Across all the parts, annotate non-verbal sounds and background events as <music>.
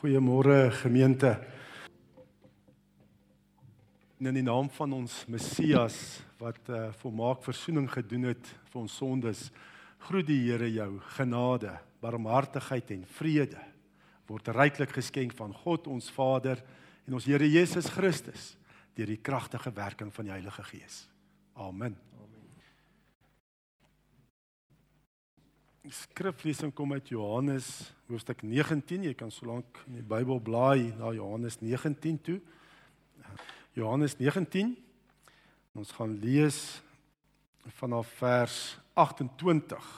Goeiemôre gemeente. In die naam van ons Messias wat uh, volmaak verzoening gedoen het vir ons sondes, groet die Here jou genade, barmhartigheid en vrede word ryklik geskenk van God ons Vader en ons Here Jesus Christus deur die kragtige werking van die Heilige Gees. Amen. Die skriflesing kom uit Johannes hoofstuk 19. Jy kan solank in die Bybel blaai na Johannes 19 toe. Johannes 19. Ons gaan lees vanaf vers 28.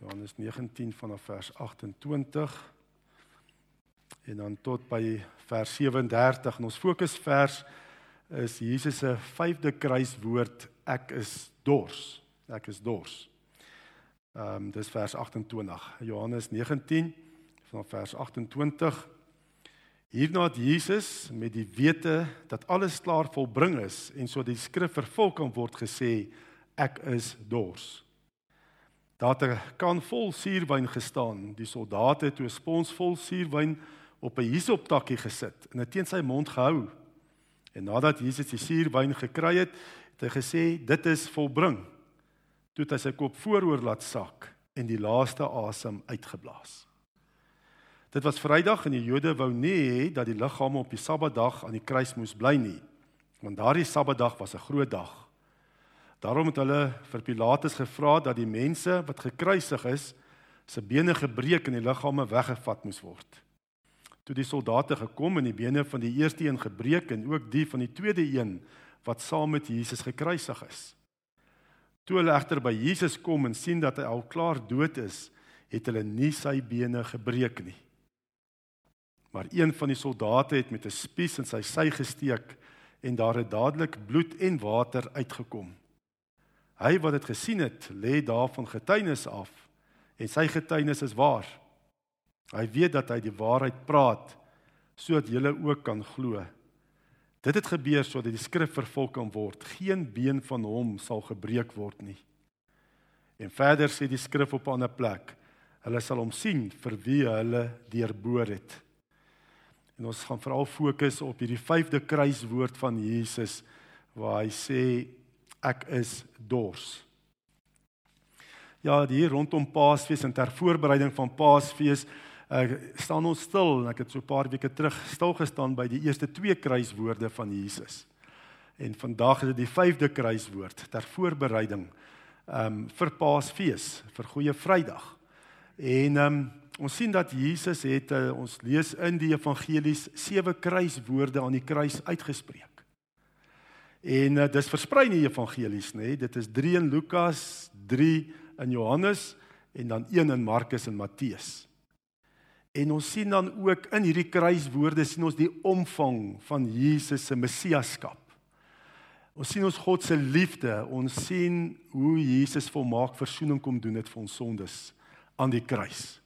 Johannes 19 vanaf vers 28 en dan tot by vers 37. En ons fokusvers is Jesus se vyfde kruiswoord ek is dors. Ek is dors. Ehm um, dis vers 28. Johannes 19 van vers 28. Hierna het Jesus met die wete dat alles klaar volbring is en so die skrif vervul kan word gesê ek is dors. Daar het 'n kan vol suurwyn gestaan. Die soldate het 'n spons vol suurwyn op 'n hisoptakkie gesit en dit teen sy mond gehou. En nadat Jesus die suurwyn gekry het, het hy gesê dit is volbring toe hy sy kop vooroor laat sak en die laaste asem uitgeblaas. Dit was Vrydag en die Jode wou nie hê dat die liggame op die Sabbatdag aan die kruis moes bly nie, want daardie Sabbatdag was 'n groot dag. Daarom het hulle vir Pilatus gevra dat die mense wat gekruisig is, se bene gebreek en die liggame weggevat moes word. Toe die soldate gekom en die bene van die eerste een gebreek en ook die van die tweede een wat saam met Jesus gekruisig is. Toe hulle egter by Jesus kom en sien dat hy al klaar dood is, het hulle nie sy bene gebreek nie. Maar een van die soldate het met 'n spies in sy sy gesteek en daar het dadelik bloed en water uitgekom. Hy wat dit gesien het, lê daarvan getuienis af en sy getuienis is waar. Hy weet dat hy die waarheid praat sodat julle ook kan glo. Dit het gebeur sodat die skrif vervul kan word. Geen been van hom sal gebreek word nie. En verder sê die skrif op 'n ander plek: Hulle sal hom sien vir wie hulle deurboor het. En ons gaan veral fokus op hierdie vyfde kruiswoord van Jesus waar hy sê ek is dors. Ja, hier rondom Paasfees en ter voorbereiding van Paasfees ek staan ons stil en ek het so 'n paar weke terug stil gestaan by die eerste twee kruiswoorde van Jesus. En vandag is dit die vyfde kruiswoord ter voorbereiding ehm um, vir Paasfees, vir Goeie Vrydag. En ehm um, ons sien dat Jesus het uh, ons lees in die evangelies sewe kruiswoorde aan die kruis uitgespreek. En uh, dis versprei in die evangelies, nê? Nee? Dit is 3 in Lukas, 3 in Johannes en dan 1 in Markus en Matteus. En ons sien dan ook in hierdie kruiswoorde sien ons die omvang van Jesus se messiaskap. Ons sien ons God se liefde, ons sien hoe Jesus volmaak verzoening kom doen het vir ons sondes aan die kruis.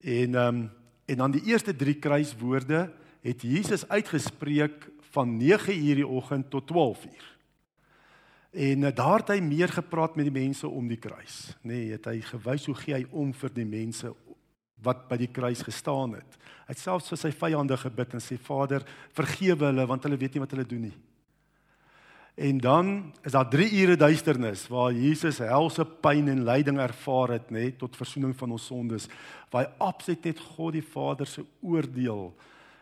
En ehm um, en dan die eerste 3 kruiswoorde het Jesus uitgespreek van 9:00 die oggend tot 12:00. En uh, daar het hy meer gepraat met die mense om die kruis, nê, nee, het hy gewys hoe gee hy om vir die mense wat by die kruis gestaan het. Hy het selfs vir sy vyande gebid en sê Vader, vergewe hulle want hulle weet nie wat hulle doen nie. En dan is daar 3 ure duisternis waar Jesus helse pyn en lyding ervaar het, nê, tot verzoening van ons sondes, waar hy absoluut net God die Vader se oordeel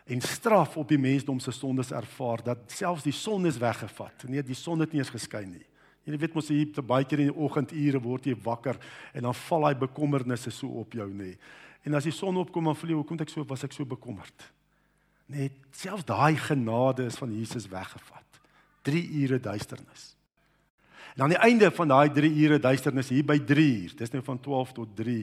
en straf op die mensdom se sondes ervaar dat selfs die son is weggevat. Nee, die son het nie eens geskyn nie. Jy weet mos hier baie keer in die oggendure word jy wakker en dan val daai bekommernisse so op jou, nê. En as die son opkom voel jy hoekom ek so was ek so bekommerd. Net selfs daai genade is van Jesus weggevat. 3 ure duisternis. En aan die einde van daai 3 ure duisternis hier by 3 uur, dis nou van 12 tot 3.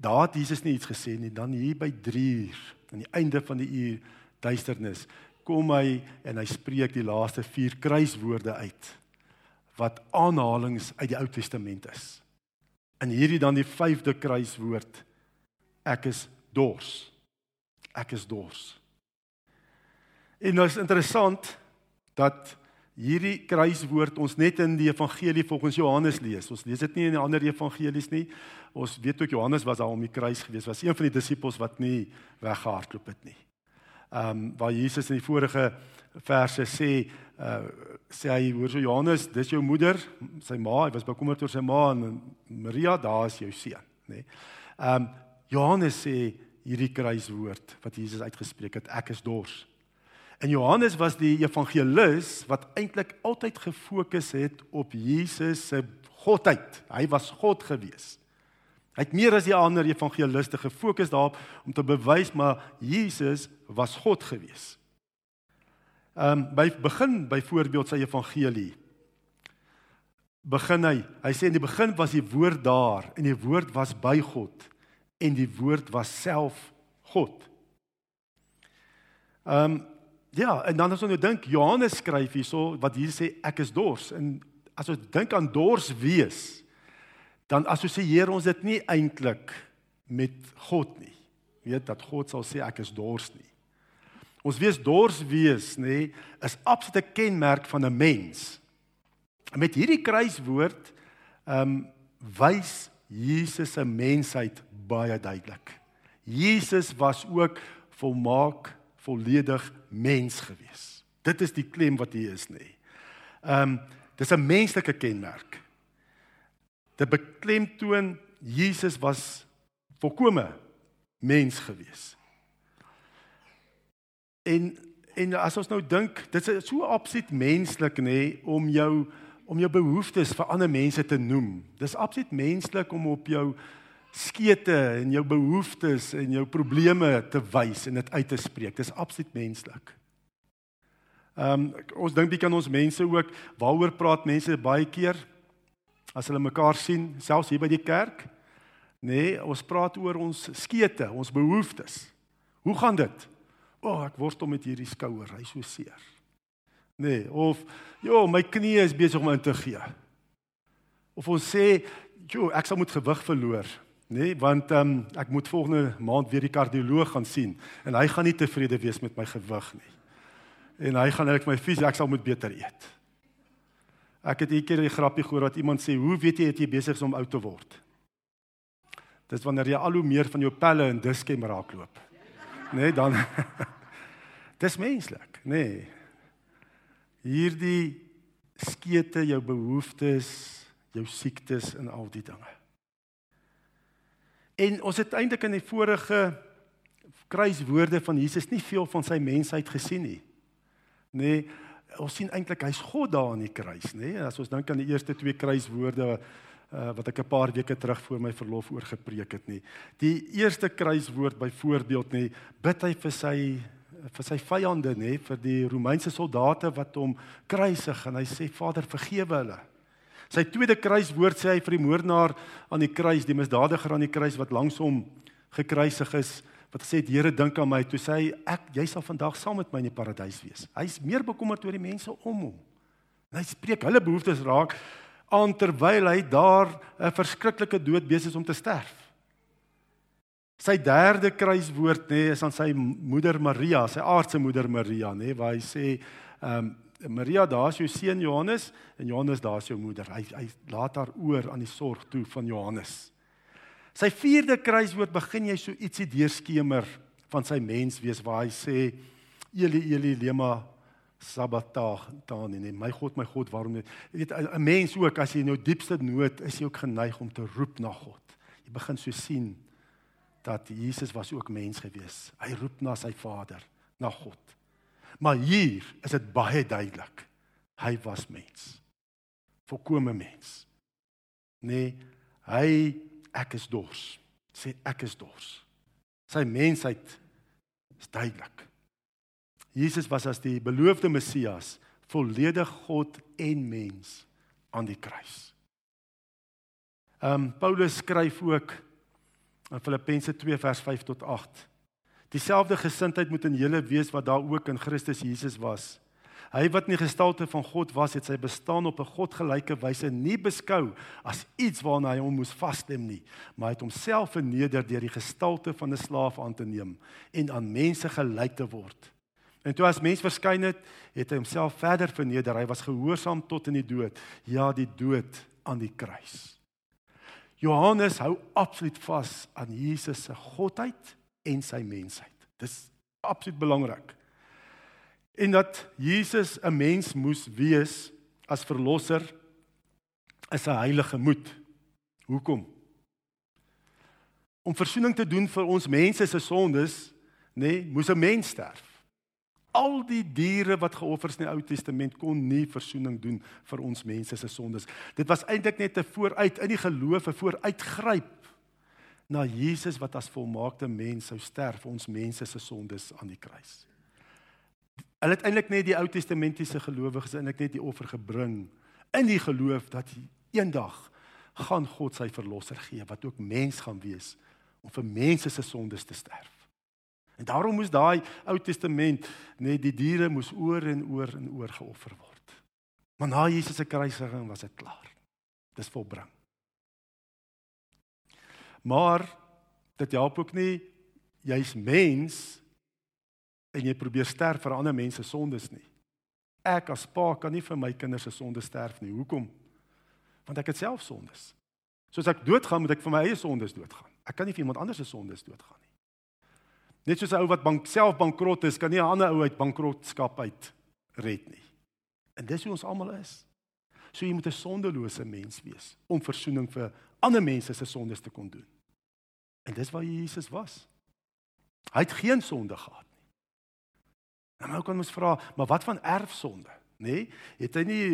Daar het Jesus nie iets gesê nie, dan hier by 3 uur, aan die einde van die uur duisternis, kom hy en hy spreek die laaste 4 kruiswoorde uit wat aanhalinge uit die Ou Testament is. En hierdie dan die 5de kruiswoord ek is dors. Ek is dors. En nou is interessant dat hierdie kruiswoord ons net in die evangelie volgens Johannes lees. Ons lees dit nie in die ander evangelies nie. Ons weet ook Johannes was daar om die kruis gewees, was een van die disippels wat nie weggehardloop het nie. Ehm um, waar Jesus in die vorige verse sê uh sê hy hoor so Johannes, dis jou moeder, sy ma, hy was bekommerd oor sy ma en Maria, daar is jou seun, nê. Nee. Ehm um, Johannes sê hierdie kruiswoord wat Jesus uitgespreek het, ek is dors. En Johannes was die evangelis wat eintlik altyd gefokus het op Jesus se godheid. Hy was God gewees. Hy het meer as die ander evangeliste gefokus daarop om te bewys maar Jesus was God gewees. Ehm um, by begin byvoorbeeld sy evangelie begin hy. Hy sê in die begin was die woord daar en die woord was by God en die woord was self God. Ehm um, Ja, en dan as ons nou dink Johannes skryf hierso wat hier sê ek is dors en as ons dink aan dors wees dan assosieer ons dit nie eintlik met God nie. Weet dat God sal sê ek is dors nie. Ons wees dors wees nê is absolute kenmerk van 'n mens. En met hierdie kruiswoord ehm um, wys Jesus se mensheid baie duidelik. Jesus was ook volmaak volledig mens gewees. Dit is die klem wat hier is nê. Ehm um, dis 'n menslike kenmerk. Dit beklemtoon Jesus was volkome mens gewees. En en as ons nou dink, dit is so absoluut menslik nê om jou om jou behoeftes vir ander mense te noem. Dis absoluut menslik om op jou skete en jou behoeftes en jou probleme te wys en dit uit te spreek. Dis absoluut menslik. Ehm um, ons dink bietjie aan ons mense ook. Waaroor praat mense baie keer as hulle mekaar sien, selfs hier by die kerk? Nee, ons praat oor ons skete, ons behoeftes. Hoe gaan dit? O, oh, ek worstel met hierdie skouer, hy so seer. Nee, of jo, my knie is besig om in te gee. Of ons sê, jo, ek sal moet gewig verloor. Nee, want ehm um, ek moet volgende maand weer die kardioloog gaan sien en hy gaan nie tevrede wees met my gewig nie. En hy gaan net my fisies ek sal moet beter eet. Ek het eendag 'n grappie gehoor wat iemand sê, "Hoe weet jy dat jy besig is om oud te word?" Dis wanneer jy al hoe meer van jou pelle en diskem raakloop. Nee, dan <laughs> Dis menslik, nê. Nee. Hierdie skete jou behoeftes, jou siektes en al die dinge. En ons het eintlik in die vorige kruiswoorde van Jesus nie veel van sy mensheid gesien nie. Nee, ons sien eintlik hy's God daar aan die kruis, nê? Nee? As ons dink aan die eerste twee kruiswoorde uh, wat ek 'n paar weke terug voor my verlof oor gepreek het nie. Die eerste kruiswoord byvoorbeeld nê, bid hy vir sy vir sy vyande nê, vir die Romeinse soldate wat hom kruisig en hy sê Vader vergewe hulle. Sy tweede kruiswoord sê hy vir die moordenaar aan die kruis, die misdadiger aan die kruis wat langs hom gekruisig is, wat sê die Here dink aan my, toe sê hy ek jy sal vandag saam met my in die paradys wees. Hy's meer bekommerd oor die mense om hom. En hy spreek hulle behoeftes raak aan terwyl hy daar 'n verskriklike dood besig is om te sterf. Sy derde kruiswoord nê is aan sy moeder Maria, sy aardse moeder Maria nê, waar hy sê ehm um, Maria, daar's jou seun Johannes en Johannes, daar's jou moeder. Hy hy laat haar oor aan die sorg toe van Johannes. Sy vierde kruiswoord begin jy so ietsie deurskemer van sy menswees waar hy sê Eli Eli lema sabbatag nee my God my God waarom jy weet 'n mens ook as jy in jou diepste nood is jy ook geneig om te roep na God. Jy begin so sien dat Jesus was ook mens gewees. Hy roep na sy Vader, na God. Maar hier is dit baie duidelik. Hy was mens. Volkomme mens. Nee, hy ek is dors. Sê ek is dors. Sy mensheid is duidelik. Jesus was as die beloofde Messias, volledig God en mens aan die kruis. Ehm um, Paulus skryf ook in Filippense 2 vers 5 tot 8 Dieselfde gesindheid moet in julle wees wat daar ook in Christus Jesus was. Hy wat in die gestalte van God was, het sy bestaan op 'n godgelyke wyse nie beskou as iets waarna hy hom moes vasstem nie, maar het homself verneder deur die gestalte van 'n slaaf aan te neem en aan mense gelyk te word. En toe as mens verskyn het, het hy homself verder verneder. Hy was gehoorsaam tot in die dood. Ja, die dood aan die kruis. Johannes hou absoluut vas aan Jesus se godheid en sy mensheid. Dis absoluut belangrik. En dat Jesus 'n mens moes wees as verlosser is 'n heilige moed. Hoekom? Om verzoening te doen vir ons mense se sondes, nê, nee, moes 'n mens sterf. Al die diere wat geoffer is in die Ou Testament kon nie verzoening doen vir ons mense se sondes. Dit was eintlik net 'n vooruit in die geloof, 'n vooruitgryp na Jesus wat as volmaakte mens sou sterf vir ons mense se sondes aan die kruis. Hulle het eintlik net die Ou Testamentiese gelowiges eintlik net die offer gebring in die geloof dat eendag gaan God sy verlosser gee wat ook mens gaan wees om vir mense se sondes te sterf. En daarom moes daai Ou Testament net die diere moes oor en oor en oor geoffer word. Maar na Jesus se kruisiging was dit klaar. Dis volbring. Maar dit help ook nie jy's mens en jy probeer sterf vir ander mense se sondes nie. Ek as pa kan nie vir my kinders se sondes sterf nie. Hoekom? Want ek het self sondes. Soos ek doodgaan, moet ek vir my eie sondes doodgaan. Ek kan nie vir iemand anders se sondes doodgaan nie. Net soos 'n ou wat bank self bankrot is, kan nie 'n ander ou uit bankrotskap uit red nie. En dis hoe ons almal is. So jy moet 'n sondelose mens wees om verzoening vir ander mense se sondes te kon doen. En dis waar Jesus was. Hy het geen sonde gehad nie. En nou kan ons vra, maar wat van erfsonde, nê? Nee, het hy nie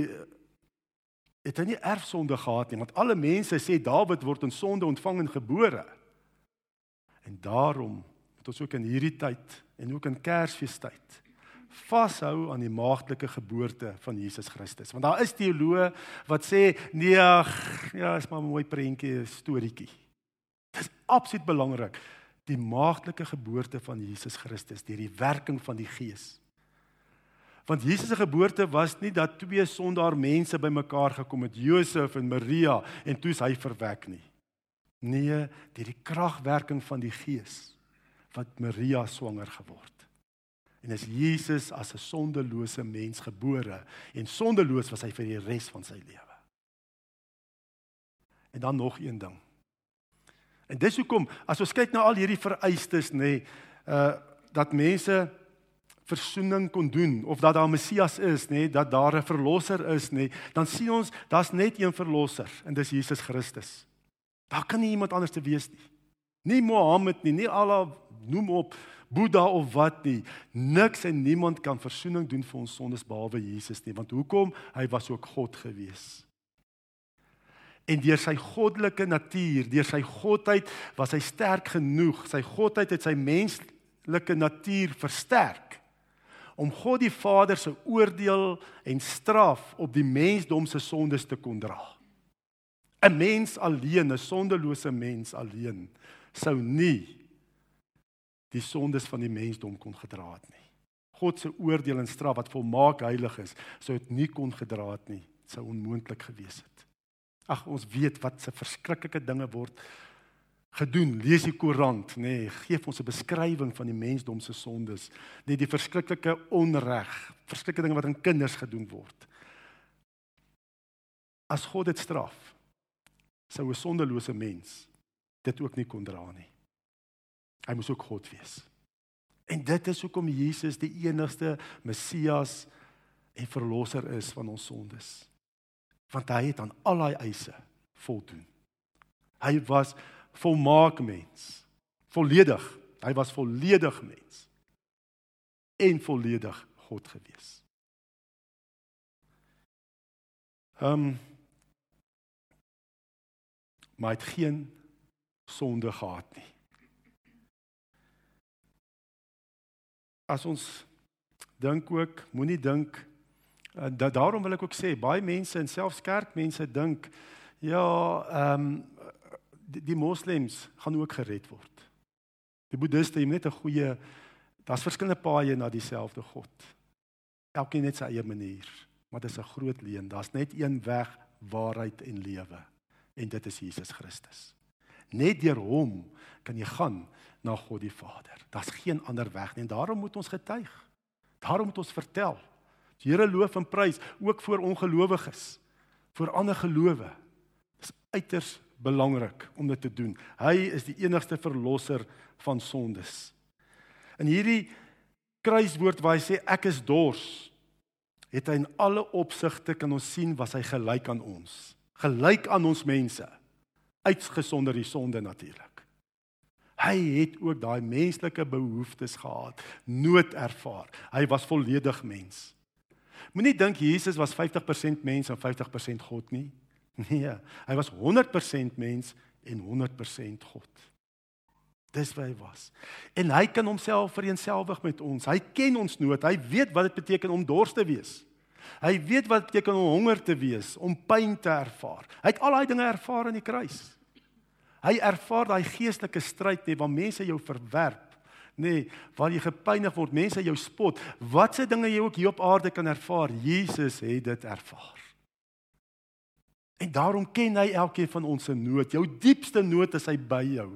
het hy nie erfsonde gehad nie, want alle mense sê Dawid word in sonde ontvang en gebore. En daarom moet ons ook in hierdie tyd en ook in Kersfeestyd vashou aan die maagdelike geboorte van Jesus Christus. Want daar is teoloë wat sê nee, ag, ja, is maar 'n mooi prentjie, storieetjie. Dit is absoluut belangrik die maagdelike geboorte van Jesus Christus deur die werking van die Gees. Want Jesus se geboorte was nie dat twee sondaar mense bymekaar gekom het, Josef en Maria, en toe is hy verwek nie. Nee, deur die kragwerking van die Gees wat Maria swanger geword. En is Jesus as 'n sondelose mens gebore en sondeloos was hy vir die res van sy lewe. En dan nog een ding. En dis hoekom as ons kyk na al hierdie vereistes nê, nee, uh dat mense versoening kon doen of dat daar 'n Messias is nê, nee, dat daar 'n verlosser is nê, nee, dan sien ons daar's net een verlosser en dis Jesus Christus. Daar kan nie iemand anders te wees nie. Nie Mohammed nie, nie Allah noem op Boeddha of wat nie. Niks en niemand kan verzoening doen vir ons sondes behalwe Jesus nie. Want hoekom? Hy was ook God gewees. En deur sy goddelike natuur, deur sy godheid, was hy sterk genoeg. Sy godheid het sy menslike natuur versterk om God die Vader se oordeel en straf op die mensdom se sondes te kon dra. 'n Mens alleen, 'n sondelose mens alleen, sou nie die sondes van die mensdom kon gedra het nie. God se oordeel en straf wat volmaak heilig is, sou dit nie kon gedra het nie. Dit sou onmoontlik gewees het. Ag ons weet wat se verskriklike dinge word gedoen. Lees die koerant, nê, nee, gee ons 'n beskrywing van die mensdom se sondes, net die verskriklike onreg, verskriklike dinge wat aan kinders gedoen word. As God dit straf, sou 'n sondelose mens dit ook nie kon dra nie. Hy moes ook God wees. En dit is hoekom Jesus die enigste Messias en verlosser is van ons sondes. Want hy het aan al daai eise voldoen. Hy was volmaak mens. Volledig. Hy was volledig mens. En volledig God gewees. Ehm um, maar hy het geen sonde gehad nie. as ons dink ook, moenie dink uh, dat daarom wil ek ook sê baie mense en selfs kerkmense dink ja, ehm um, die, die moslems gaan ook gered word. Die boeddiste het net 'n goeie daar's verskillende paaie na dieselfde God. Elkeen het sy eie manier, maar dit is 'n groot leuen. Daar's net een weg, waarheid en lewe en dit is Jesus Christus. Net deur hom kan jy gaan na God die Vader. Daar's geen ander weg nie en daarom moet ons getuig. Daarom moet ons vertel. Die Here loof en prys ook vir ongelowiges, vir ander gelowe. Dit is uiters belangrik om dit te doen. Hy is die enigste verlosser van sondes. In hierdie kruiswoord waar hy sê ek is dors, het hy in alle opsigte kan ons sien was hy gelyk aan ons. Gelyk aan ons mense. Uitgesonder die sonde natuurlik. Hy het ook daai menslike behoeftes gehad, nood ervaar. Hy was volledig mens. Moenie dink Jesus was 50% mens en 50% God nie. <laughs> Nee, hy was 100% mens en 100% God. Dis wie hy was. En hy kan homself vereenselwig met ons. Hy ken ons nood. Hy weet wat dit beteken om dors te wees. Hy weet wat dit beteken om honger te wees, om pyn te ervaar. Hy het al daai dinge ervaar aan die kruis. Hy ervaar daai geestelike stryd net waar mense jou verwerp, nê, nee, waar jy gepynig word, mense jou spot. Watse dinge jy ook hier op aarde kan ervaar, Jesus het dit ervaar. En daarom ken hy elkeen van ons se nood. Jou diepste nood is hy by jou.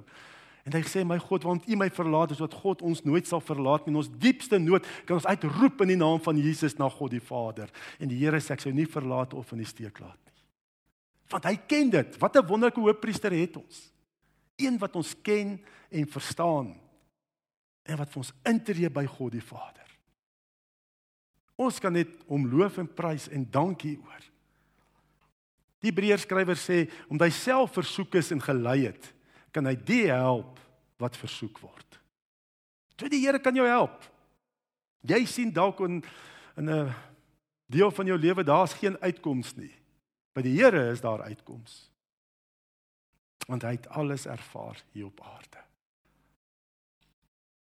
En hy sê my God, want U my verlaat, is wat God ons nooit sal verlaat nie. In ons diepste nood kan ons uitroep in die naam van Jesus na God die Vader. En die Here sê ek sou nie verlaat of in die steek laat nie. Want hy ken dit. Wat 'n wonderlike hoofpriester het ons. Een wat ons ken en verstaan en wat vir ons intree by God die Vader. Ons kan net hom loof en prys en dankie oor. Die Hebreërs skrywer sê omdat hy self versoek is en gelei het, kan hy die help wat versoek word. So die Here kan jou help. Jy sien dalk in in 'n deel van jou lewe daar's geen uitkoms nie. By die Here is daar uitkoms. Want hy het alles ervaar hier op aarde.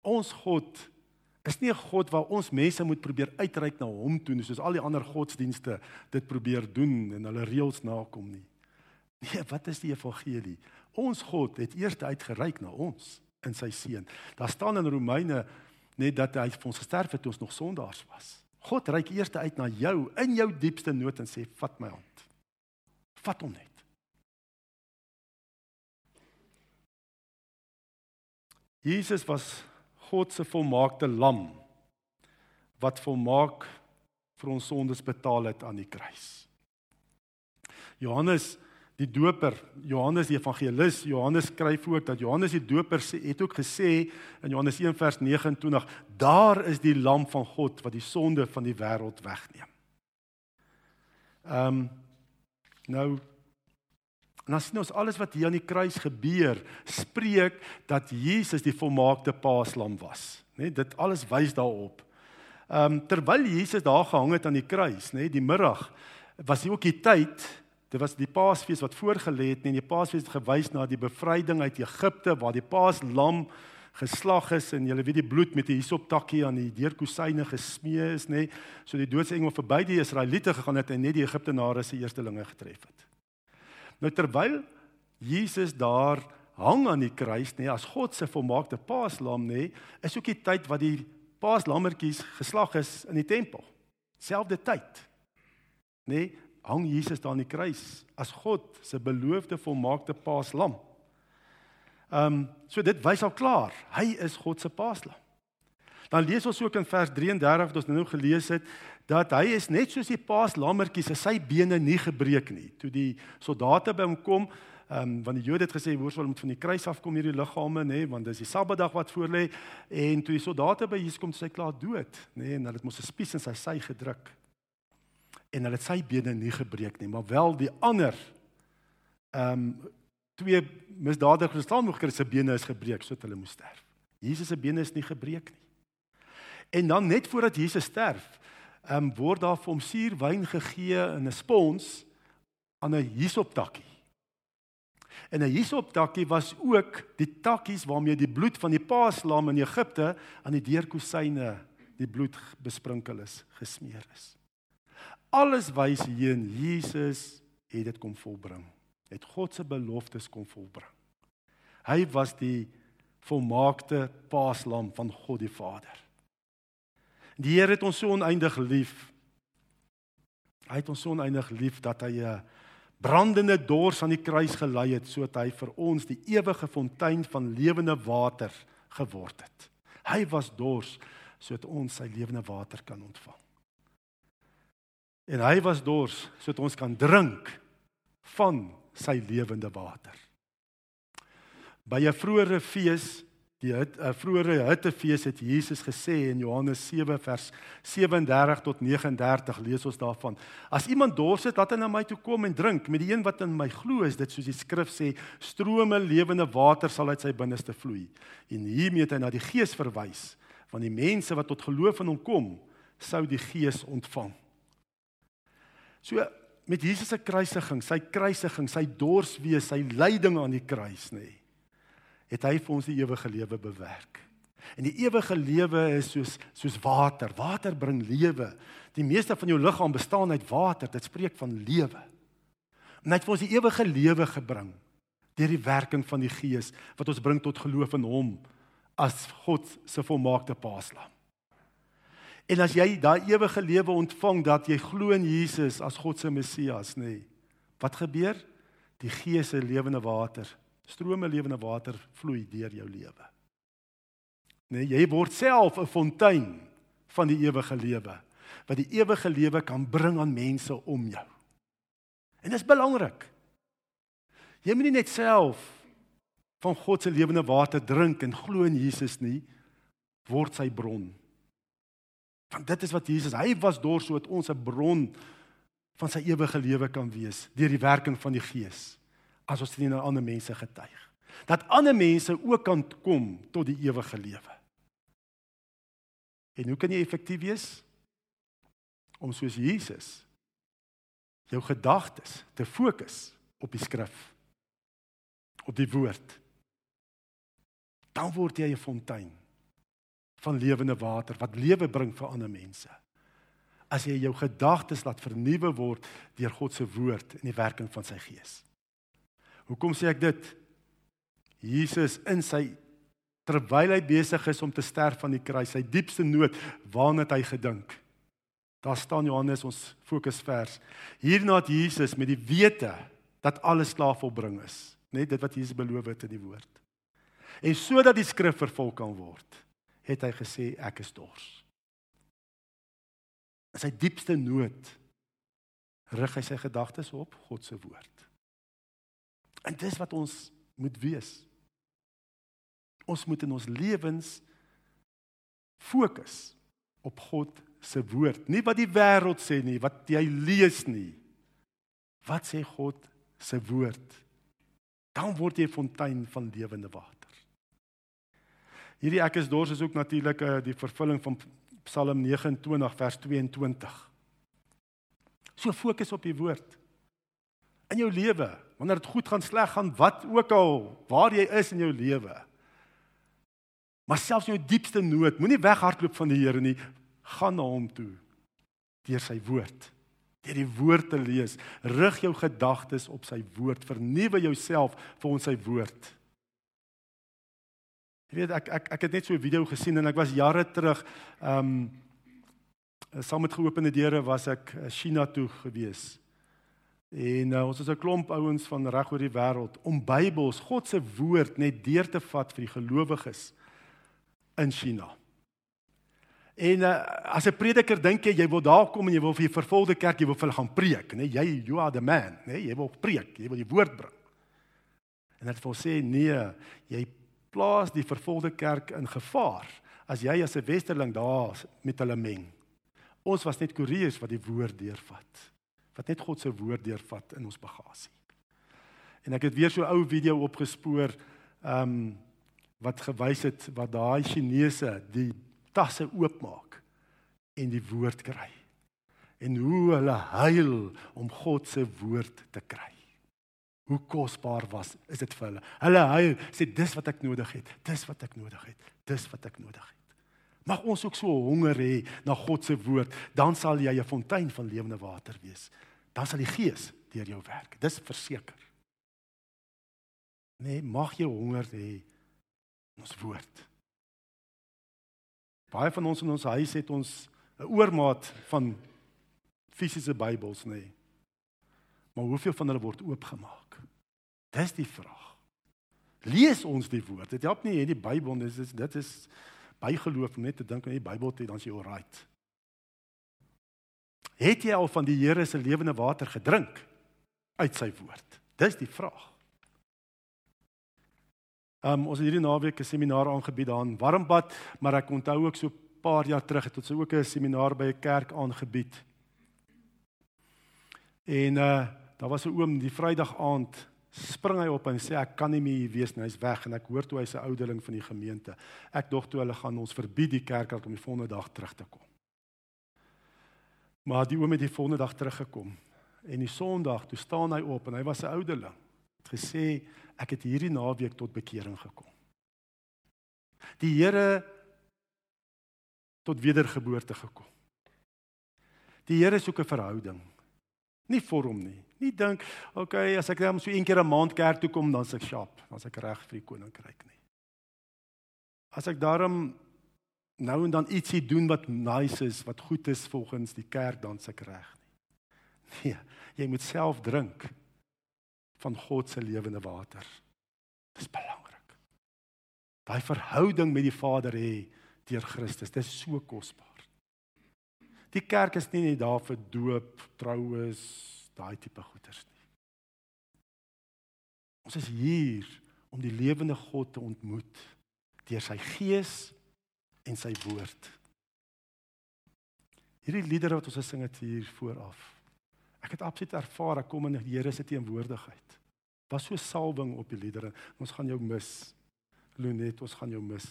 Ons God is nie 'n God waar ons mense moet probeer uitreik na hom toe soos al die ander godsdienste dit probeer doen en hulle reëls nakom nie. Nee, wat is die evangelie? Ons God het eers uitgereik na ons in sy seun. Daar staan in Romeine net dat hy vir ons gesterf het toe ons nog sondaars was. God reik eers uit na jou in jou diepste nood en sê vat my hand. Vat hom net. Jesus was God se volmaakte lam wat volmaak vir ons sondes betaal het aan die kruis. Johannes die doper, Johannes die evangelis, Johannes skryf ook dat Johannes die doper sê het ook gesê in Johannes 1 vers 29, daar is die lam van God wat die sonde van die wêreld wegneem. Ehm um, nou dan sien ons alles wat hier aan die kruis gebeur, spreek dat Jesus die volmaakte paaslam was, né? Nee, dit alles wys daarop. Ehm um, terwyl Jesus daar gehang het aan die kruis, né, nee, die middag was dit ook die tyd Dit was die Paasfees wat voorgelê het en die Paasfees het gewys na die bevryding uit Egipte waar die Paaslam geslag is en jy weet die bloed met die hisoptakkie aan die deurkusyne gesmee is nê so die doodsengel verby die Israeliete gegaan het en net die Egiptenare se eerstelinge getref het. Nou terwyl Jesus daar hang aan die kruis nê as God se volmaakte Paaslam nê is ook die tyd wat die Paaslammetjies geslag is in die tempel. Selfde tyd. Nê hang Jesus daar aan die kruis as God se beloofde volmaakte paaslam. Ehm um, so dit wys al klaar, hy is God se paaslam. Dan lees ons ook in vers 33 wat ons nou gelees het dat hy is net soos die paaslammetjies, sy bene nie gebreek nie. Toe die soldate by hom kom, ehm um, want die Jode het gesê hoor sal moet van die kruis afkom hierdie liggame nê, want dis die Sabbatdag wat voorlê en toe die soldate by Jesus kom, sê hy klaar dood, nê, en hulle het mos 'n spies in sy sy gedruk en hulle het sy bene nie gebreek nie, maar wel die ander ehm um, twee misdadigers staan nog Christus se bene is gebreek sodat hulle moes sterf. Jesus se bene is nie gebreek nie. En dan net voordat Jesus sterf, ehm um, word daar vir hom suurwyn gegee in 'n spons aan 'n hisoptakkie. En 'n hisoptakkie was ook die takkies waarmee die bloed van die paaslam in Egipte aan die deurkusyne die bloed besprinkel is, gesmeer is alles wys heen Jesus het dit kom volbring. Het God se beloftes kom volbring. Hy was die volmaakte paaslam van God die Vader. Die Here het ons so oneindig lief. Hy het ons so oneindig lief dat hy 'n brandende dors aan die kruis gelei het sodat hy vir ons die ewige fontein van lewende water geword het. Hy was dors sodat ons sy lewende water kan ontvang. En hy was dors sodat ons kan drink van sy lewende water. By 'n vroeëre fees Die het 'n uh, vroeëre hittefees het Jesus gesê in Johannes 7 vers 37 tot 39 lees ons daarvan. As iemand dors het, laat hy na my toe kom en drink. Met die een wat in my glo, is dit soos die skrif sê, strome lewende water sal uit sy binneste vloei. En hiermee het hy na die Gees verwys, want die mense wat tot geloof in hom kom, sou die Gees ontvang. So met Jesus se kruisiging, sy kruisiging, sy dorswees, sy lyding aan die kruis, nê. Nee, het hy vir ons die ewige lewe bewerk. En die ewige lewe is soos soos water. Water bring lewe. Die meeste van jou liggaam bestaan uit water. Dit spreek van lewe. En hy het vir ons die ewige lewe gebring deur die werking van die Gees wat ons bring tot geloof in hom as God se volmaakte paaslam. En as jy daai ewige lewe ontvang dat jy glo in Jesus as God se Messias, nê. Nee, wat gebeur? Die Gees se lewende water Strome lewende water vloei deur jou lewe. Nee, jy word self 'n fontein van die ewige lewe wat die ewige lewe kan bring aan mense om jou. En dit is belangrik. Jy moet nie net self van God se lewende water drink en glo in Jesus nie, word sy bron. Want dit is wat Jesus, hy was dors sodat ons 'n bron van sy ewige lewe kan wees deur die werking van die Gees as ons aan ander mense getuig. Dat ander mense ook kan kom tot die ewige lewe. En hoe kan jy effektief wees? Om soos Jesus jou gedagtes te fokus op die skrif. Op die woord. Dan word jy 'n fontein van lewende water wat lewe bring vir ander mense. As jy jou gedagtes laat vernuwe word deur God se woord en die werking van sy gees. Hoekom sê ek dit? Jesus in sy terwyl hy besig is om te sterf aan die kruis, sy diepste nood, waarna het hy gedink? Daar staan Johannes ons fokusvers. Hierna het Jesus met die wete dat alles klaar volbring is, net dit wat Jesus beloof het in die woord. En sodat die skrif vervul kan word, het hy gesê ek is dors. In sy diepste nood rig hy sy gedagtes op God se woord. En dis wat ons moet wees. Ons moet in ons lewens fokus op God se woord, nie wat die wêreld sê nie, wat jy lees nie. Wat sê God se woord? Dan word jy 'n fontein van lewende water. Hierdie ek is dors is ook natuurlik uh, die vervulling van Psalm 29 vers 22. So fokus op die woord in jou lewe, wanneer dit goed gaan, sleg gaan, wat ook al, waar jy is in jou lewe. Maar selfs in jou diepste nood, moenie weghardloop van die Here nie, gaan na hom toe deur sy woord. Deur die woord te lees, rig jou gedagtes op sy woord, vernuwe jouself vir ons sy woord. Jy weet ek ek ek het net so 'n video gesien en ek was jare terug ehm um, saam met geopende deure was ek China toe gewees. En uh, ons is 'n klomp ouens van reg oor die wêreld om Bybels, God se woord net deur te vat vir die gelowiges in China. En uh, as 'n prediker dink jy jy wil daar kom en jy wil vir die vervolgde kerk jy wil vir hulle gaan preek, nê? Jy you are the man, nê? Jy wil preek, jy wil die woord bring. En dit wil sê nee, jy plaas die vervolgde kerk in gevaar as jy as 'n westerling daar met hulle meng. Ons was net koeriers wat die woord deurvat wat net God se woord deurvat in ons bagasie. En ek het weer so 'n ou video opgespoor ehm um, wat gewys het wat daai Chinese die tasse oopmaak en die woord kry. En hoe hulle huil om God se woord te kry. Hoe kosbaar was is dit vir hulle. Hulle huil sê dis wat ek nodig het. Dis wat ek nodig het. Dis wat ek nodig het. Mag ons ook so honger hê na God se woord, dan sal jy 'n fontein van lewende water wees. Dan sal die Gees deur jou werk. Dis verseker. Nee, mag jy honger hê ons woord. Baie van ons in ons huis het ons 'n oormaat van fisiese Bybels, nê. Nee. Maar hoeveel van hulle word oopgemaak? Dis die vraag. Lees ons die woord. Dit help nie jy die Bybel dis dit is bygeloof om net te dink aan die Bybel te dan is jy alright. Het jy al van die Here se lewende water gedrink uit sy woord? Dis die vraag. Um ons het hierdie naweek 'n seminaar aangebied daar in Warmbad, maar ek onthou ook so 'n paar jaar terug het ons ook 'n seminaar by 'n kerk aangebied. En uh daar was 'n oom die Vrydag aand spring hy op en sê ek kan nie meer hier wees nie, hy's weg en ek hoor toe hy's 'n ouderling van die gemeente. Ek dog toe hulle gaan ons verbied die kerk om die volgende dag terug te kom. Maar die oom het die volgende dag teruggekom en die Sondag toe staan hy op en hy was 'n ouderling. Het gesê ek het hierdie naweek tot bekering gekom. Die Here tot wedergeboorte gekom. Die Here soek 'n verhouding. Nie vorm nie. Nie dink, okay, as ek net so een keer 'n maand kerk toe kom, dan se ek sharp, dan se ek reg vir die koninkryk nie. As ek daarom nou en dan ietsie doen wat nice is, wat goed is volgens die kerk, dan se ek reg nie. Nee, jy moet self drink van God se lewende water. Dis belangrik. Daai verhouding met die Vader hê deur Christus, dis so kosbaar. Die kerk is nie net daar vir doop, troues, daai tipe goeders nie. Ons is hier om die lewende God te ontmoet deur sy gees en sy woord. Hierdie liedere wat ons gesing het hier vooraf. Ek het absoluut ervaar ek kom in die Here se teenwoordigheid was so salwing op die liedere. Ons gaan jou mis. Lunet, ons gaan jou mis.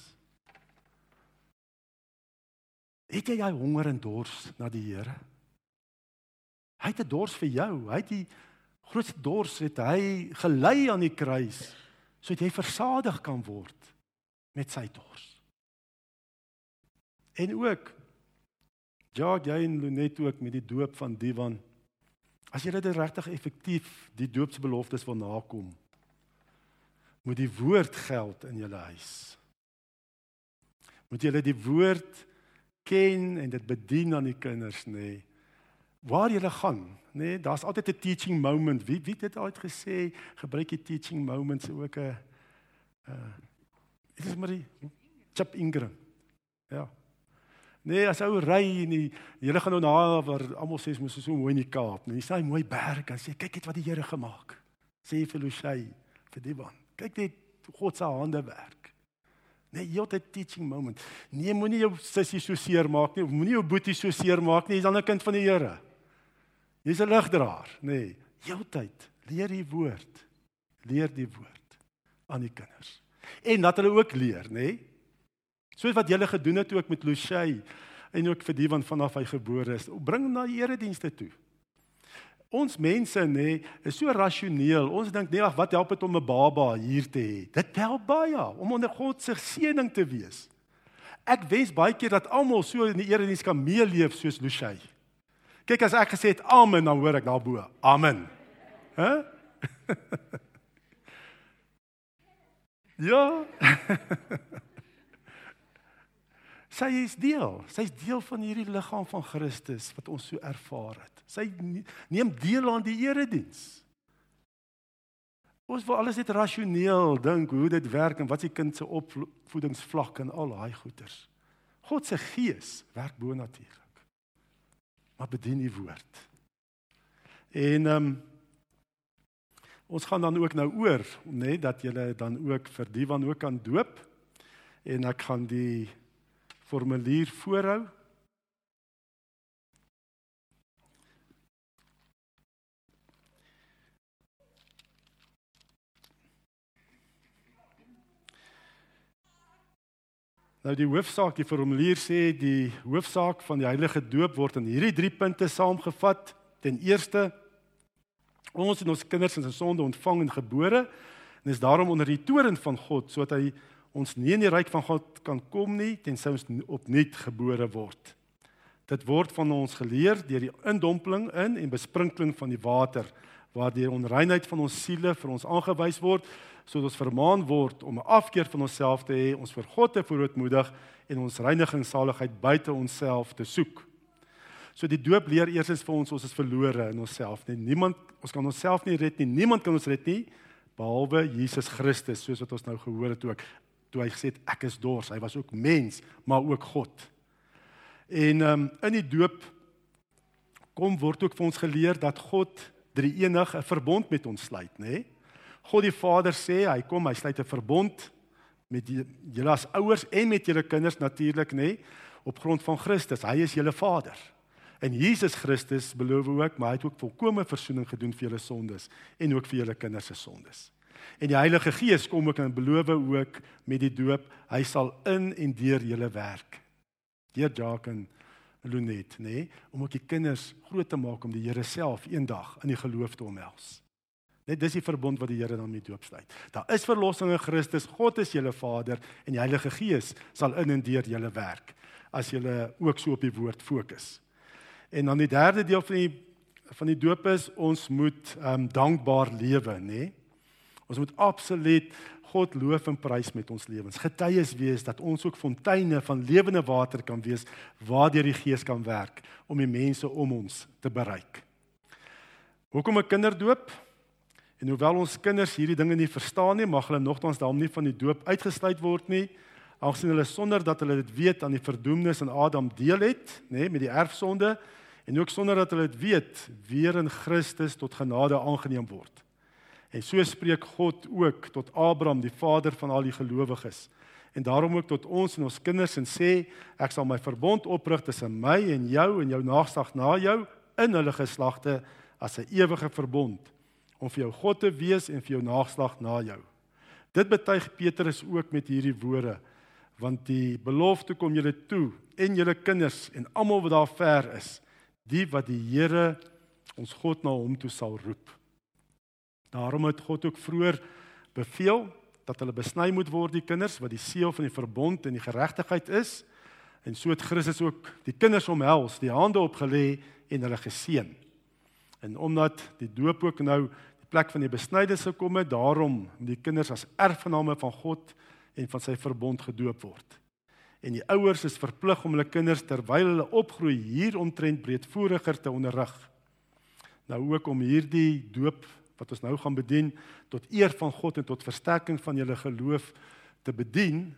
Het jy daai honger en dors na die Here? Hy het 'n dors vir jou. Hy het die grootste dors het hy gelei aan die kruis sodat jy versadig kan word met sy dors. En ook ja, jy en Lunet ook met die doop van Diwan As jy dit regtig effektief die doopsbeloftes wil nakom, moet die woord geld in julle huis. Moet julle die woord ken en dit bedien aan die kinders, nê? Nee. Waar jy gaan, nê, nee, daar's altyd 'n teaching moment. Wie wie het dit ooit gesê? Gebruik die teaching moments ook 'n uh Dit is maar die chip ingram. Ja. Nee, as ou ry en die hele gaan nou na waar almal sê mos so mooi in die Kaap. Nee, jy sien mooi berg en sê kyk net wat die Here gemaak. Sê vir Lucy vir die man. Kyk net God se hande werk. Nee, jy het 'n teaching moment. Nee, moenie jou sussie so seer maak nie. Moenie jou boetie so seer maak nie. Jy's dan 'n kind van die Here. Jy's 'n ligdraer, nê. Nee, heeltyd leer die woord. Leer die woord aan die kinders. En dat hulle ook leer, nê. Nee, Soos wat julle gedoen het ook met Lucy en ook vir die van vanaf hy gebore is. Bring hom na die eredienste toe. Ons mense nê is so rasioneel. Ons dink nee, ag wat help dit om 'n baba hier te hê? Dit help baie om onder God se seëning te wees. Ek wens baie keer dat almal so in die erediens kan meeleef soos Lucy. Kyk as ek gesê het amen dan hoor ek daarbo. Amen. Hæ? Huh? <laughs> ja. <laughs> Sy is deel. Sy's deel van hierdie liggaam van Christus wat ons so ervaar het. Sy neem deel aan die erediens. Ons wil alles net rasioneel dink hoe dit werk en wat se kind se opvoedingsvlak en al daai goeters. God se gees werk bo natuurlik. Maar bedien die woord. En ehm um, ons gaan dan ook nou oor, nê, nee, dat jy dan ook vir die van ook kan doop. En ek gaan die formulier voorhou. Nou die hoofsaak, die formulier sê die hoofsaak van die heilige doop word in hierdie drie punte saamgevat. Ten eerste ons en ons kinders is in sonde ontvang en gebore en is daarom onder die toren van God sodat hy ons nie in die ryk van God kan kom nie tensy ons opnuut gebore word. Dit word van ons geleer deur die indompeling in en besprinkeling van die water waardeur onreinheid van ons siele vir ons aangewys word sodat ons vermaan word om 'n afkeer van onsself te hê, ons vir God te verootmoedig en ons reiniging saligheid buite onsself te soek. So die doop leer eersens vir ons ons is verlore in onsself. Nee, niemand ons kan onsself nie red nie. Niemand kan ons red nie behalwe Jesus Christus, soos wat ons nou gehoor het ook toe hy gesê het ek is dors. Hy was ook mens, maar ook God. En um, in die doop kom word ook vir ons geleer dat God drie enig 'n verbond met ons sluit, nê? Nee? God die Vader sê hy kom, hy sluit 'n verbond met julle as ouers en met julle kinders natuurlik, nê, nee? op grond van Christus. Hy is julle Vader. En Jesus Christus beloof ook, maar hy het ook volkomme verzoening gedoen vir julle sondes en ook vir julle kinders se sondes. En die Heilige Gees kom ook en beloof ook met die doop, hy sal in en deur julle werk. Deur Jacques en Lunet, nê, nee, om ook die kinders groot te maak om die Here self eendag in die geloof te omhels. Net dis die verbond wat die Here dan met doop sluit. Daar is verlossing in Christus. God is julle Vader en die Heilige Gees sal in en deur julle werk as julle ook so op die woord fokus. En dan die derde deel van die van die doop is ons moet um, dankbaar lewe, nê? Nee? Ons moet absoluut God loof en prys met ons lewens. Getuies wees dat ons ook fonteine van lewende water kan wees waardeur die Gees kan werk om die mense om ons te bereik. Hoekom 'n kinderdoop? En hoewel ons kinders hierdie dinge nie verstaan nie, mag hulle nogtans daarom nie van die doop uitgesluit word nie, aangesien hulle sonder dat hulle dit weet aan die verdoemnis in Adam deel het, nê, met die erfsonde en ook sonder dat hulle dit weet, weer in Christus tot genade aangeneem word. En so spreek God ook tot Abraham, die vader van al die gelowiges. En daarom ook tot ons en ons kinders en sê, ek sal my verbond oprig tussen my en jou en jou nageslag na jou in hulle geslagte as 'n ewige verbond om vir jou God te wees en vir jou nageslag na jou. Dit betuig Petrus ook met hierdie woorde want die belofte kom julle toe en julle kinders en almal wat daar ver is die wat die Here ons God na hom toe sal roep. Daarom het God ook vroeër beveel dat hulle besny moet word die kinders wat die seël van die verbond en die geregtigheid is en so het Christus ook die kinders omhels, die hande opgelê en hulle geseën. En omdat die doop ook nou plek van die besnydings gekom het, daarom die kinders as erfgename van God en van sy verbond gedoop word. En die ouers is verplig om hulle kinders terwyl hulle opgroei hier omtrent breedvoeriger te onderrig. Nou ook om hierdie doop wat ons nou gaan bedien tot eer van God en tot versterking van julle geloof te bedien,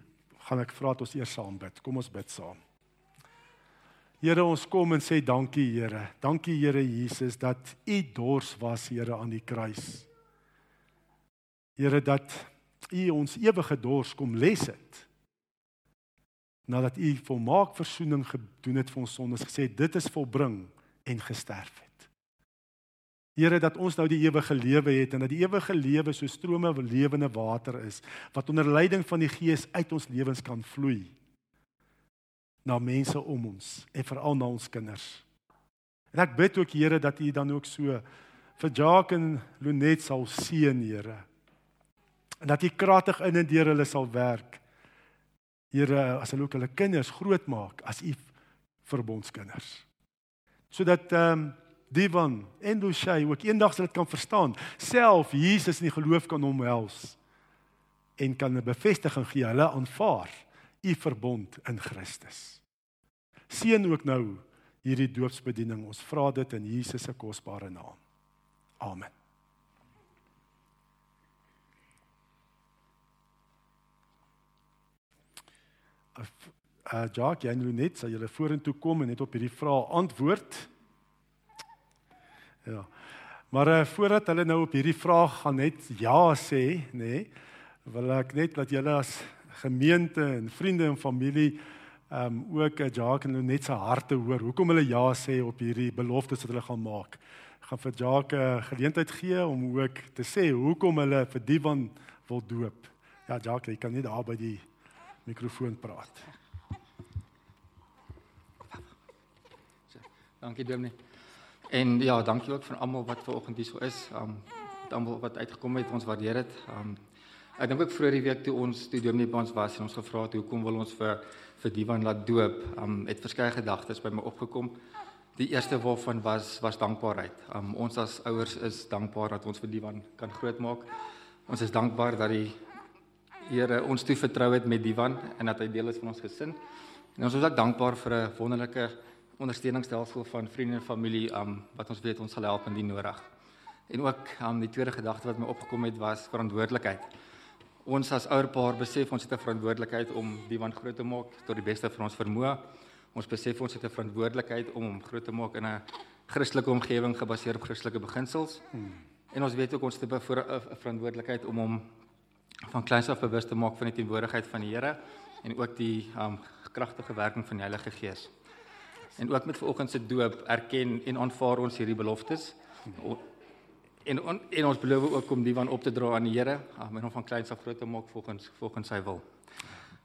gaan ek vra dat ons eers saam bid. Kom ons bid saam. Here ons kom en sê dankie Here. Dankie Here Jesus dat U dors was Here aan die kruis. Here dat U ons ewige dors kom les het. Nadat U volmaak verzoening gedoen het vir ons sondes, gesê dit is volbring en gesterf het. Here dat ons nou die ewige lewe het en dat die ewige lewe so strome van lewende water is wat onder leiding van die Gees uit ons lewens kan vloei na mense om ons en veral na ons kinders. En ek bid ook Here dat U dan ook so vir Jacques en Lunet sal seën, Here. En dat U kragtig in en deur hulle sal werk. Here, as hulle ook hulle kinders grootmaak as U verbondskinders. Sodat ehm um, Divan en Lucia ook eendag sal dit kan verstaan, self Jesus in die geloof kan omhels en kan 'n bevestiging gee hulle aanvaar u verbond in Christus. Seën ook nou hierdie doopsbediening. Ons vra dit in Jesus se kosbare naam. Amen. Uh, uh Jacques, jy nou net sal julle vorentoe kom en net op hierdie vrae antwoord. Ja. Maar uh, voordat hulle nou op hierdie vraag gaan net ja sê, nê, nee, wil ek net dat julle as gemeente en vriende en familie um, ook uh, Jacques en net sy harte hoor. Hoekom hulle ja sê op hierdie beloftes wat hulle gaan maak. Ek gaan vir Jacques 'n uh, geleentheid gee om ook te sê hoekom hulle vir die van wil doop. Ja Jacques, jy kan nie daar by die mikrofoon praat. Dankie Dominee. En ja, dankie ook vir almal wat ver oggend hier so is. Um, almal wat uitgekom het, ons waardeer dit. Um, Ek dink ook vroeër die week toe ons toe Dominee Bans was en ons gevra het hoekom wil ons vir vir Divan laat doop, um, het verskeie gedagtes by my opgekom. Die eerste waarvan was was dankbaarheid. Um, ons as ouers is dankbaar dat ons vir Divan kan grootmaak. Ons is dankbaar dat die Here ons toe vertrou het met Divan en dat hy deel is van ons gesin. En ons is ook dankbaar vir 'n wonderlike ondersteuningsstelsel van vriende en familie um, wat ons weet ons sal help indien nodig. En ook um, die tweede gedagte wat my opgekom het was verantwoordelikheid Ons as ouerpaar besef ons het 'n verantwoordelikheid om die wan groot te maak tot die beste van ons vermoë. Ons besef ons het 'n verantwoordelikheid om hom groot te maak in 'n Christelike omgewing gebaseer op Christelike beginsels. Hmm. En ons weet ook ons het 'n verantwoordelikheid om hom van kleins af bewus te maak van die teenwoordigheid van die Here en ook die um kragtige werking van die Heilige Gees. En ook met vanoggend se doop erken en aanvaar ons hierdie beloftes. En on, en ons beloof ook om die van op te dra aan die Here, om hom van kleins af groot te maak volgens volgens sy wil.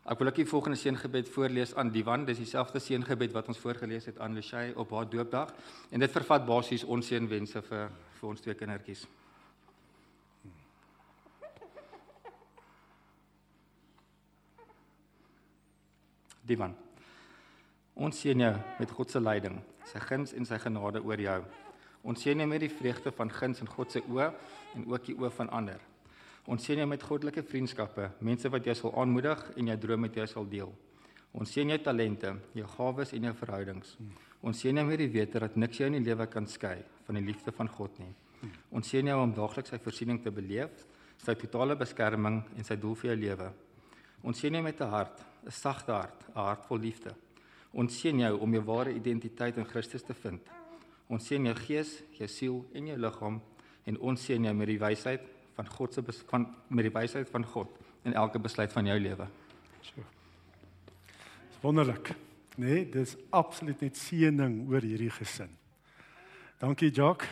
Ek wil ook die volgende seëngebed voorlees aan Diwan. Dis dieselfde seëngebed wat ons voorgelees het aan Lishay op haar doopdag. En dit vervat basies ons seënwense vir vir ons twee kindertjies. Divan. Ons seën jou met God se leiding, sy guns en sy genade oor jou. Ons seën jou met die vreugde van guns in God se oë en ook die oë van ander. Ons seën jou met goddelike vriendskappe, mense wat jou sal aanmoedig en jou drome met jou sal deel. Ons seën jou talente, jou gawes en jou verhoudings. Ons seën jou met die wete dat niks jou in die lewe kan skei van die liefde van God nie. Ons seën jou om daagliks sy voorsiening te beleef, sy totale beskerming en sy doel vir jou lewe. Ons seën jou met 'n hart 'n sagte hart, 'n hart vol liefde. Ons seën jou om jou ware identiteit in Christus te vind. Ons seën jou gees, jou siel en jou liggaam en ons seën jou met die wysheid van God se van met die wysheid van God in elke besluit van jou lewe. So. Dis wonderlik. Nee, dis absoluut net seëning oor hierdie gesin. Dankie Jock.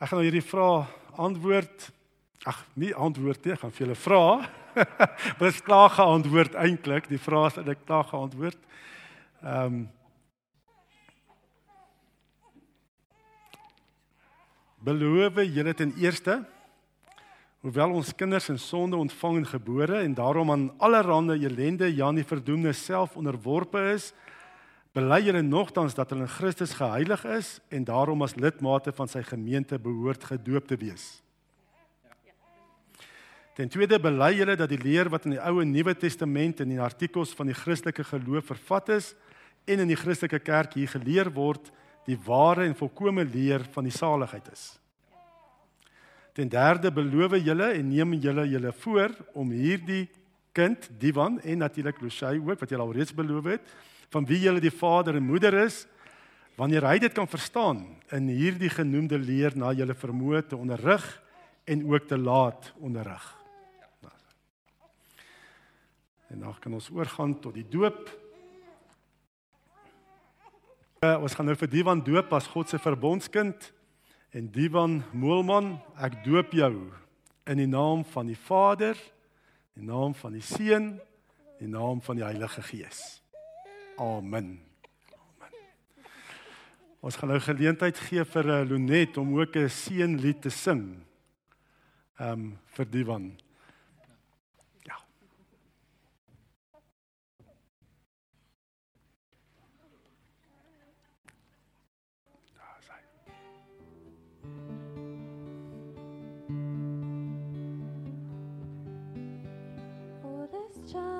Ek gaan nou hierdie vrae antwoord. Ag, nie antwoord nie, ek gaan vir julle vra. Dis <laughs> klaar geantwoord eintlik. Die vrae is ek klaar geantwoord. Ehm um, Beloof julle ten eerste hoewel ons kinders in sonde ontvang en gebore en daarom aan allerlei ellende ja nie verdoemde self onderworpe is, bely julle nogtans dat hulle in Christus geheilig is en daarom as lidmate van sy gemeente behoort gedoop te wees. Ten tweede bely julle dat die leer wat in die Ou en Nuwe Testament in die artikels van die Christelike geloof vervat is en in die Christelike kerk hier geleer word, die ware en volkomme leer van die saligheid is. Ten derde beloof julle en neem julle julle voor om hierdie kind, Divan en natuurlik Lushay ook wat julle alreeds beloof het, van wie julle die vader en moeder is, wanneer hy dit kan verstaan in hierdie genoemde leer na julle vermoë te onderrig en ook te laat onderrig. En dan kan ons oorgaan tot die doop. Uh, ons gaan nou vir Divan doop as God se verbondskind. En Divan Moelman, ek doop jou in die naam van die Vader, in die naam van die Seun, in die naam van die Heilige Gees. Amen. Amen. Ons gaan nou geleentheid gee vir uh, Lonet om ook 'n seënlied te sing. Ehm um, vir Divan. just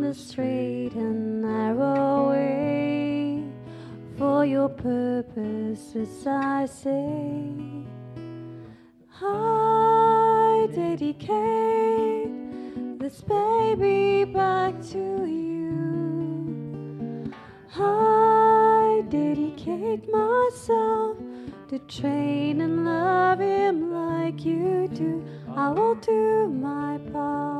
The straight and narrow way for your purposes, I say. I dedicate this baby back to you. I dedicate myself to train and love him like you do. I will do my part.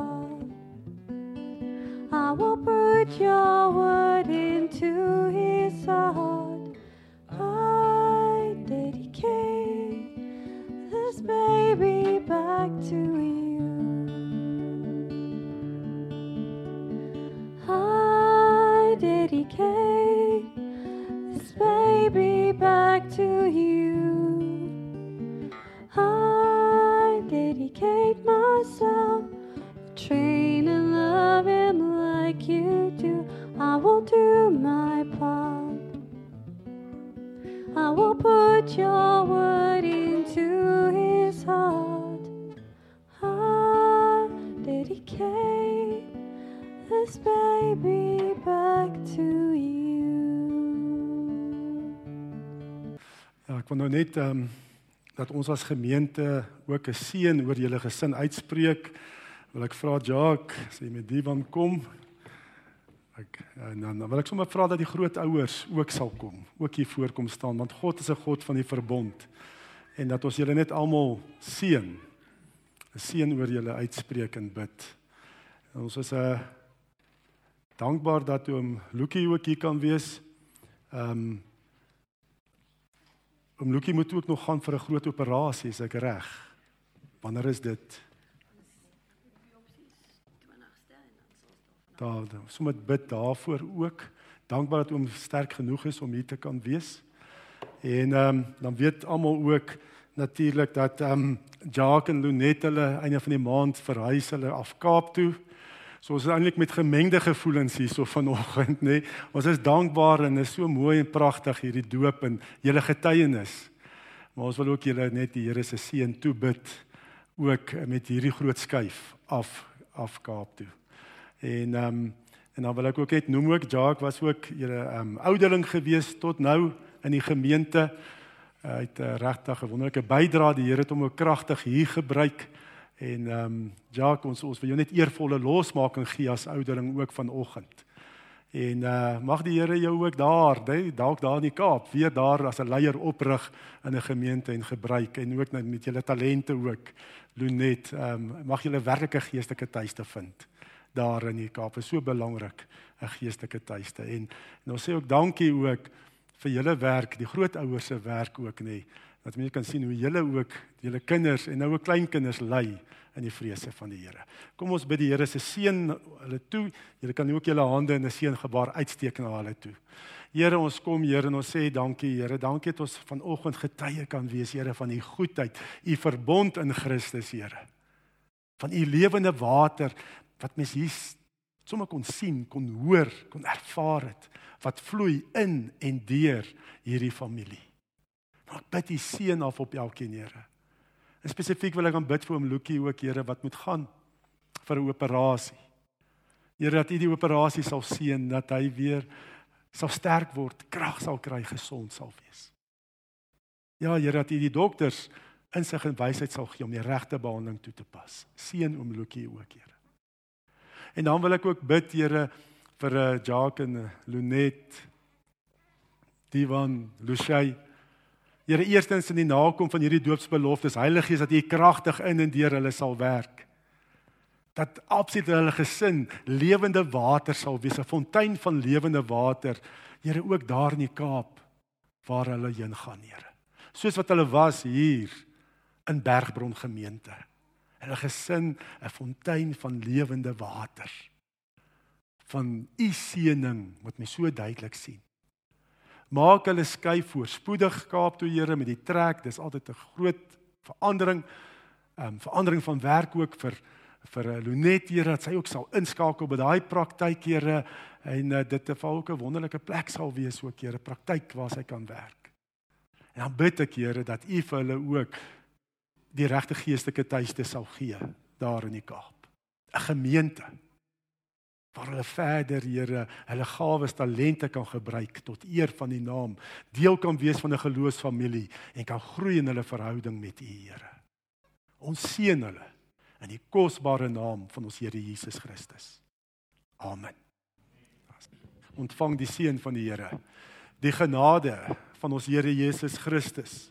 I will put your word into his heart. I dedicate this baby back to you. I dedicate this baby back to you. Like you do. I will do my part. I will put your word into his heart. I dedicate this baby back to you. Ja, ek wil nou net ehm um, dat ons as gemeente ook 'n seën oor julle gesin uitspreek. Wil ek vra Jacques, as jy met die van kom. Ek en dan, dan wil ek sommer vra dat die grootouers ook sal kom, ook hier voorkom staan want God is 'n God van die verbond. En dat ons julle net almal seën. 'n Seën oor julle uitspreek en bid. En ons is 'n uh, dankbaar dat oom Lukie ook hier kan wees. Ehm um, Oom Lukie moet ook nog gaan vir 'n groot operasie, is ek reg? Wanneer is dit? Daar, sommer bid daarvoor ook. Dankbaar dat oom sterk genoeg is om hier te kan wees. En ehm um, dan weet almal ook natuurlik dat ehm um, Jacques en Lunette hulle einde van die maand verhuis hulle af Kaap toe. So ons is eintlik met gemengde gevoelens hier so vanoggend, nê. Nee. Ons is dankbaar en is so mooi en pragtig hierdie doop en julle getuienis. Maar ons wil ook julle net die Here se seën toebid ook met hierdie groot skuif af af Kaap toe. En ehm um, en dan wil ek ook net noem ook Jacques was ook julle ehm um, ouderling gewees tot nou in die gemeente. Hy het 'n regtig 'n wonderlike bydrae. Die Here het hom ook kragtig hier gebruik. En ehm um, Jacques ons ons wil jou net eervolle losmaking gee as ouderling ook vanoggend. En uh mag die Here jou ook daar, dalk daar in die Kaap, weer daar as 'n leier oprig in 'n gemeente en gebruik en ook met julle talente ook. Lunet, ehm um, mag julle werklike geestelike tuiste vind daar in die Kaap. Is so belangrik 'n geestelike tuiste. En, en ons sê ook dankie ook vir julle werk, die grootouers se werk ook nê. Dat mense kan sien hoe julle ook julle kinders en nou ook kleinkinders lei in die vrese van die Here. Kom ons bid die Here se seën hulle toe. Julle kan ook julle hande in 'n seëngebaar uitsteek na hulle toe. Here, ons kom Here en ons sê dankie Here. Dankie dat ons vanoggend getuie kan wees Here van u goedheid, u verbond in Christus Here. Van u lewende water wat mens hier sommer kon sien, kon hoor, kon ervaar het wat vloei in en deur hierdie familie. Maar ek bid U seën af op elkeen, Here. En spesifiek wil ek aan bid vir oom Lukie ook, Here, wat moet gaan vir 'n operasie. Here, dat U die operasie sal seën, dat hy weer sal sterk word, krag sal kry, gesond sal wees. Ja, Here, dat U die dokters insig en wysheid sal gee om die regte behandeling toe te pas. Seën oom Lukie ook, Here. En dan wil ek ook bid, Here, vir uh, Jacques en uh, Lunet, Divan, Lucia. Here, eerstens in die nakom van hierdie doopsbeloftes, Heilige Gees, dat U kragtig in en deur hulle sal werk. Dat absoluut hulle gesin lewende water sal wees, 'n fontein van lewende water. Here, ook daar in die Kaap waar hulle heen gaan, Here. Soos wat hulle was hier in Bergbron gemeente hulle gesin 'n fontein van lewende water van u seëning wat my so duidelik sien. Maak hulle skei voorspoedig Kaap toe Here met die trek. Dis altyd 'n groot verandering. Ehm um, verandering van werk ook vir vir eh, Lunet Here dat sy ook sal inskakel by daai praktyk Here en uh, dit te val ook 'n wonderlike plek sal wees ook Here praktyk waar sy kan werk. En dan bid ek Here dat U vir hulle ook die regte geestelike tuiste sal gee daar in die Kaap. 'n Gemeente waar hulle verder Here hulle gawes talente kan gebruik tot eer van die naam deel kan wees van 'n geloofsfamilie en kan groei in hulle verhouding met U Here. Ons seën hulle in die kosbare naam van ons Here Jesus Christus. Amen. Ontvang die seën van die Here. Die genade van ons Here Jesus Christus